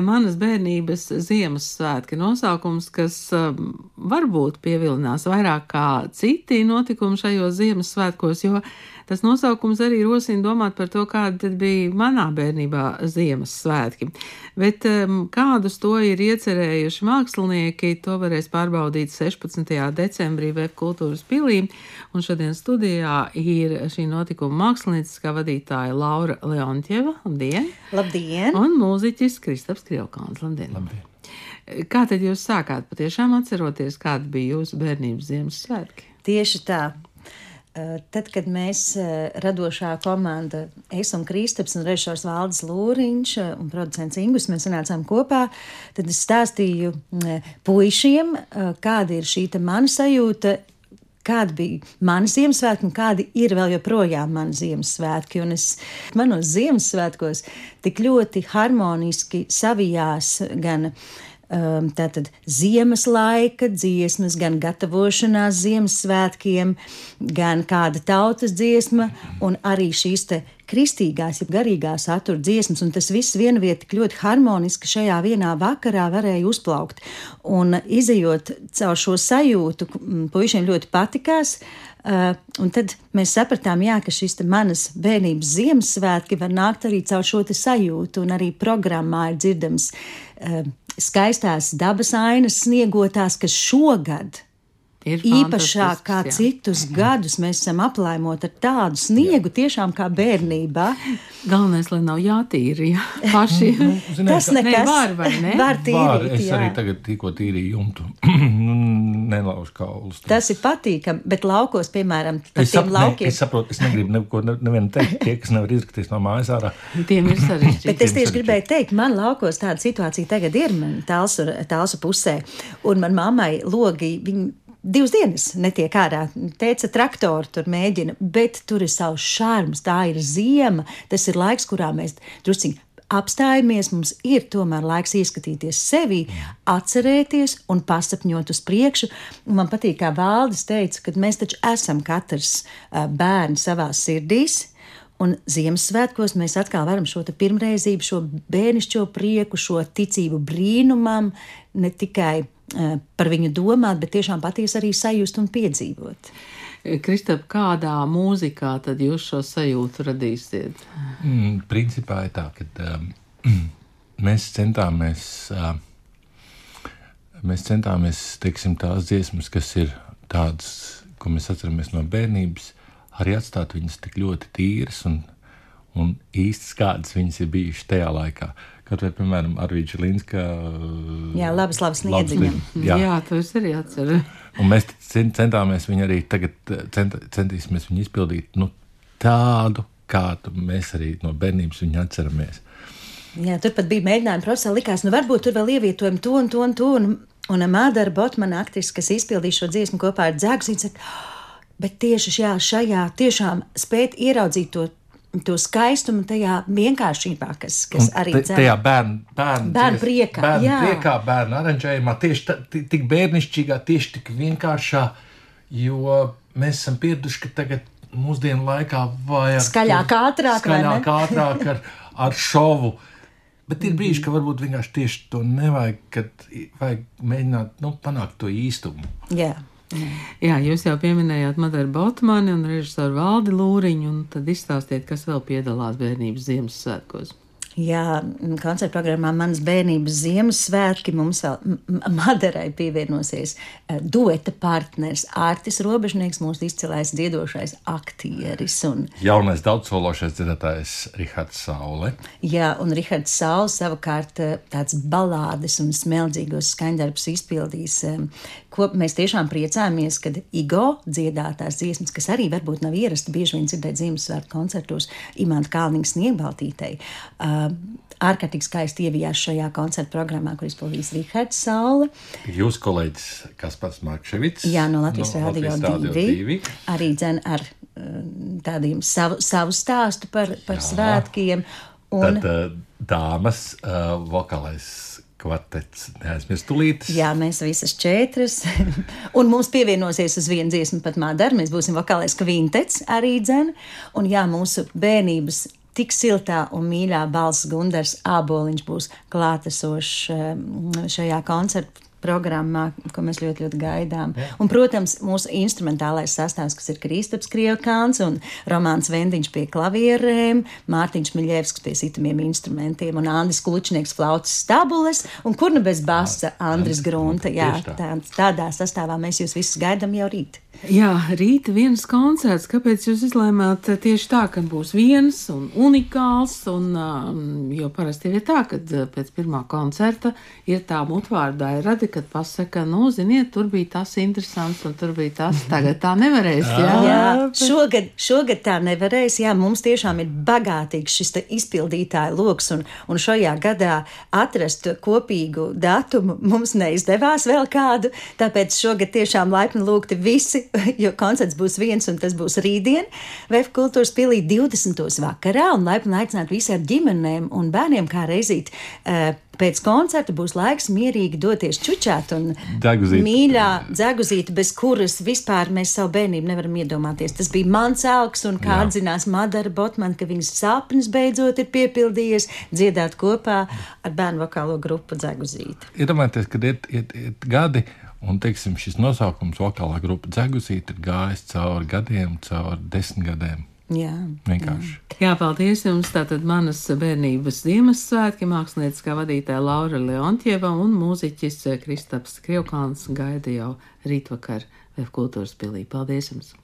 manas bērnības Ziemassvētki nosaukums, kas um, varbūt pievilinās vairāk kā citi notikumi šajos Ziemassvētkos, jo tas nosaukums arī rosina domāt par to, kāda tad bija manā bērnībā Ziemassvētki. Bet um, kādus to ir iecerējuši mākslinieki, to varēs pārbaudīt 16. decembrī Vēf kultūras pilī, un šodien studijā ir šī notikuma mākslinieckā vadītāja Laura Leontjeva. Labdien! Labdien! Un mūziķis Kristaps Krievkāns. Labdien! Labdien. Kā tad jūs sākāt patiešām atceroties, kāda bija jūsu bērnības Ziemassvētki? Tieši tā. Tad, kad mēs radošā komanda, es un Kristaps un režisors Valdis Lūriņš un producents Ingus, mēs sanācām kopā, tad es stāstīju puišiem, kāda ir šī te mana sajūta, kāda bija mana Ziemassvētka un kādi ir vēl joprojām mani Ziemassvētki. Un es manos Ziemassvētkos tik ļoti harmoniski savijās gan um, tātad ziemas laika dziesmas, gan gatavošanās Ziemassvētkiem, gan kāda tautas dziesma, un arī šīs te kristīgās, jeb garīgā satura dziesmas, un tas viss tik ļoti harmoniski šajā vienā vakarā varēja uzplaukt. Un izējot caur šo sajūtu, puišiem ļoti patikās. Uh, un tad mēs sapratām, jā, ka šis te manas bērnības Ziemassvētki var nākt arī caur šo sajūtu, un arī programmā ir dzirdams uh, skaistās dabas ainas sniegotās, kas šogad Ir īpašāk kā jā. citus gadus mēs esam aplaimoti ar tādu sniegu, tiešām kā bērnībā. Galvenais, lai nav jātīra, ja paši. Ziniet, Tas ka- Ne, nekas var vai ne? var Var, tīrīt, es jā. arī tagad tikko tīrīju jumtu. Nelaužu kaulus. Tas ir patīkami, bet laukos, piemēram, Es, tiem sap, ne, laukiem. es saprotu, es negribu neko ne, nevienam teikt, tie, kas nevar izrakties no mājas ārā. Tiem ir sarežģīti. Bet es tieši gribēju teikt, man laukos tāda situācija tagad ir, man tālsu, tālsu pusē. Un man mammai logi, viņi divas dienas netiek ārā. Teica, traktori tur mēģina, bet tur ir savs šārms, tā ir ziema. Tas ir laiks, kurā mēs drusciņi apstājamies, mums ir tomēr laiks ieskatīties sevi, atcerēties un pasapņot uz priekšu. Un man patīk, kā Valdis teica, ka mēs taču esam katrs bērns savā sirdīs. Un Ziemassvētkos mēs atkal varam šo pirmreizību, šo bērnišķo prieku, šo ticību brīnumam, ne tikai par viņu domāt, bet tiešām patiesi arī sajust un piedzīvot. Kristap, kādā mūzikā tad jūs šo sajūtu radīsiet? Mm, principā ir tā, ka um, mēs centāmies, uh, mēs centāmies, teiksim, tās dziesmas, kas ir tādas, ko mēs atceramies no bērnības, arī atstāt viņas tik ļoti tīras un, un īstas, kādas viņas ir bijušas tajā laikā. Kaut vai, piemēram, Arvīģa Linska. Jā, labas, labas sniedziņam. Jā, Jā to es arī atceru. Un mēs cen- centāmies viņu arī tagad, eh, cent, centīsimies viņu izpildīt nu, tādu, kādu mēs arī no bērnības viņu atceramies. Jā, tur pat bija mēģinājumi procesā, likās, nu varbūt tur vēl ievietojam to un to un to. Un, un Mādara Botmana aktrise, kas izpildīja šo dziesmu kopā ar Dzēgu, viņa saka, bet tieši šajā, šajā tiešām spēt ieraudzīt to, to skaistumu tajā vienkāršībā, kas, kas Un arī dzēr. tajā bērnu, Bērnu dzies- priekā, bērnu jā. priekā, bērnu aranžējumā, tieši tā, ti- tik bērnišķīgā, tieši tik vienkāršā, jo mēs esam pieraduši, ka tagad mūsdienu laikā vajag Skaļāk, ātrāk, skaļāk, ātrāk ar, ar šovu. Bet ir brīži, ka varbūt vienkārši tieši to nevajag, kad vajag mēģināt nu, panākt to īstumu. Jā. Jā, jūs jau pieminējāt Madaru Botmani un režisoru Valdi Lūriņu, un tad izstāstiet, kas vēl piedalās bērnības Ziemassvētkos. Jā, koncerta programmā Manas bērnības Ziemassvētki mums vēl Madarai pievienosies eh, dueta partneris Ārtis Robežnieks, mūsu izcilais dziedošais aktieris. Un, Jaunais daudzsološais dzirdētājs Rihards Saule. jā, un Rihards Sauls savukārt eh, tāds balādes un smeldzīgos skaņdarbus izpildīs. Ko mēs tiešām priecājamies, kad Igo dziedātās dziesmas, kas arī varbūt nav ierasta bieži vien dzirdēt Ziemassvētku koncertos, Imants Kalniņš Sniegbaltītei. Uh, ārkārtīgi skaisti ievijās šajā koncerta programmā, kur izpildīs Rihards Saule. Jūsu kolēģis Kaspars Markevits. Jā, no Latvijas no, Rādio Rādio 2. Arī dzen ar uh, tādiem savu, savu stāstu par, par Jā. svētkiem. Un, Tad uh, dāmas uh, vokālais kvartets neaizmirst tulītes. Jā, mēs visas četras. un mums pievienosies uz vienu dziesmu pat Madara. Mēs būsim vokālais kvintets arī dzen. Un jā, mūsu bērnības tik siltā un mīļā balss Gundars Āboliņš būs klātesošs um, šajā koncerta programmā, ko mēs ļoti, ļoti gaidām. Jā. Un, protams, mūsu instrumentālais sastāvs, kas ir Kristaps Krievkāns un Romāns Vendiņš pie klavierēm, Mārtiņš Miļevskis pie sitamiem instrumentiem un Andris Klučnieks flautas stabules un kur nu bez basa Andris Grunta. Jā, tā, tādā sastāvā mēs jūs visus gaidām jau rīt. Jā, rīta viens koncerts. Kāpēc jūs izlēmāt tieši tā, ka būs viens un unikāls? Un, jo parasti ir tā, ka pēc pirmā koncerta ir tā mutvārdā radi, kad pasaka, nu, ziniet, tur bija tas interesants un tur bija tas. Tagad tā nevarēs. Jā, jā šogad, šogad tā nevarēs. Jā, mums tiešām ir bagātīgs šis izpildītāja lokus un, un šajā gadā atrast kopīgu datumu mums neizdevās vēl kādu. Tāpēc šogad tiešām laipni lūgti visi jo koncerts būs viens un tas būs rītdien, VF kultūras pilī 20. vakarā, un laipni aicināt visi ar ģimenēm un bērniem kā reizīt. Uh, Pēc koncerta būs laiks mierīgi doties čučāt un Dzeguzīt. mīļā dzeguzīte, bez kuras vispār mēs savu bērnību nevaram iedomāties. Tas bija mans augs, un kā Jā. atzinās Madara Botman, ka viņas sapnis beidzot ir piepildījies dziedāt kopā ar bērnu vokālo grupu dzeguzīti. Iedomājieties, kad iet, iet, iet gadi, Un teiksim, šis nosaukums, vokālā grupa Dzegusīte, ir gājis cauri gadiem, cauri desmit gadiem. Jā, vienkārši. Jā. jā, paldies jums. Tātad manas bērnības Ziemassvētki mākslinieckā vadītāja Laura Leontjeva un mūziķis Kristaps Krievkāns gaida jau rītvakar Vēf kultūras pilī. Paldies jums!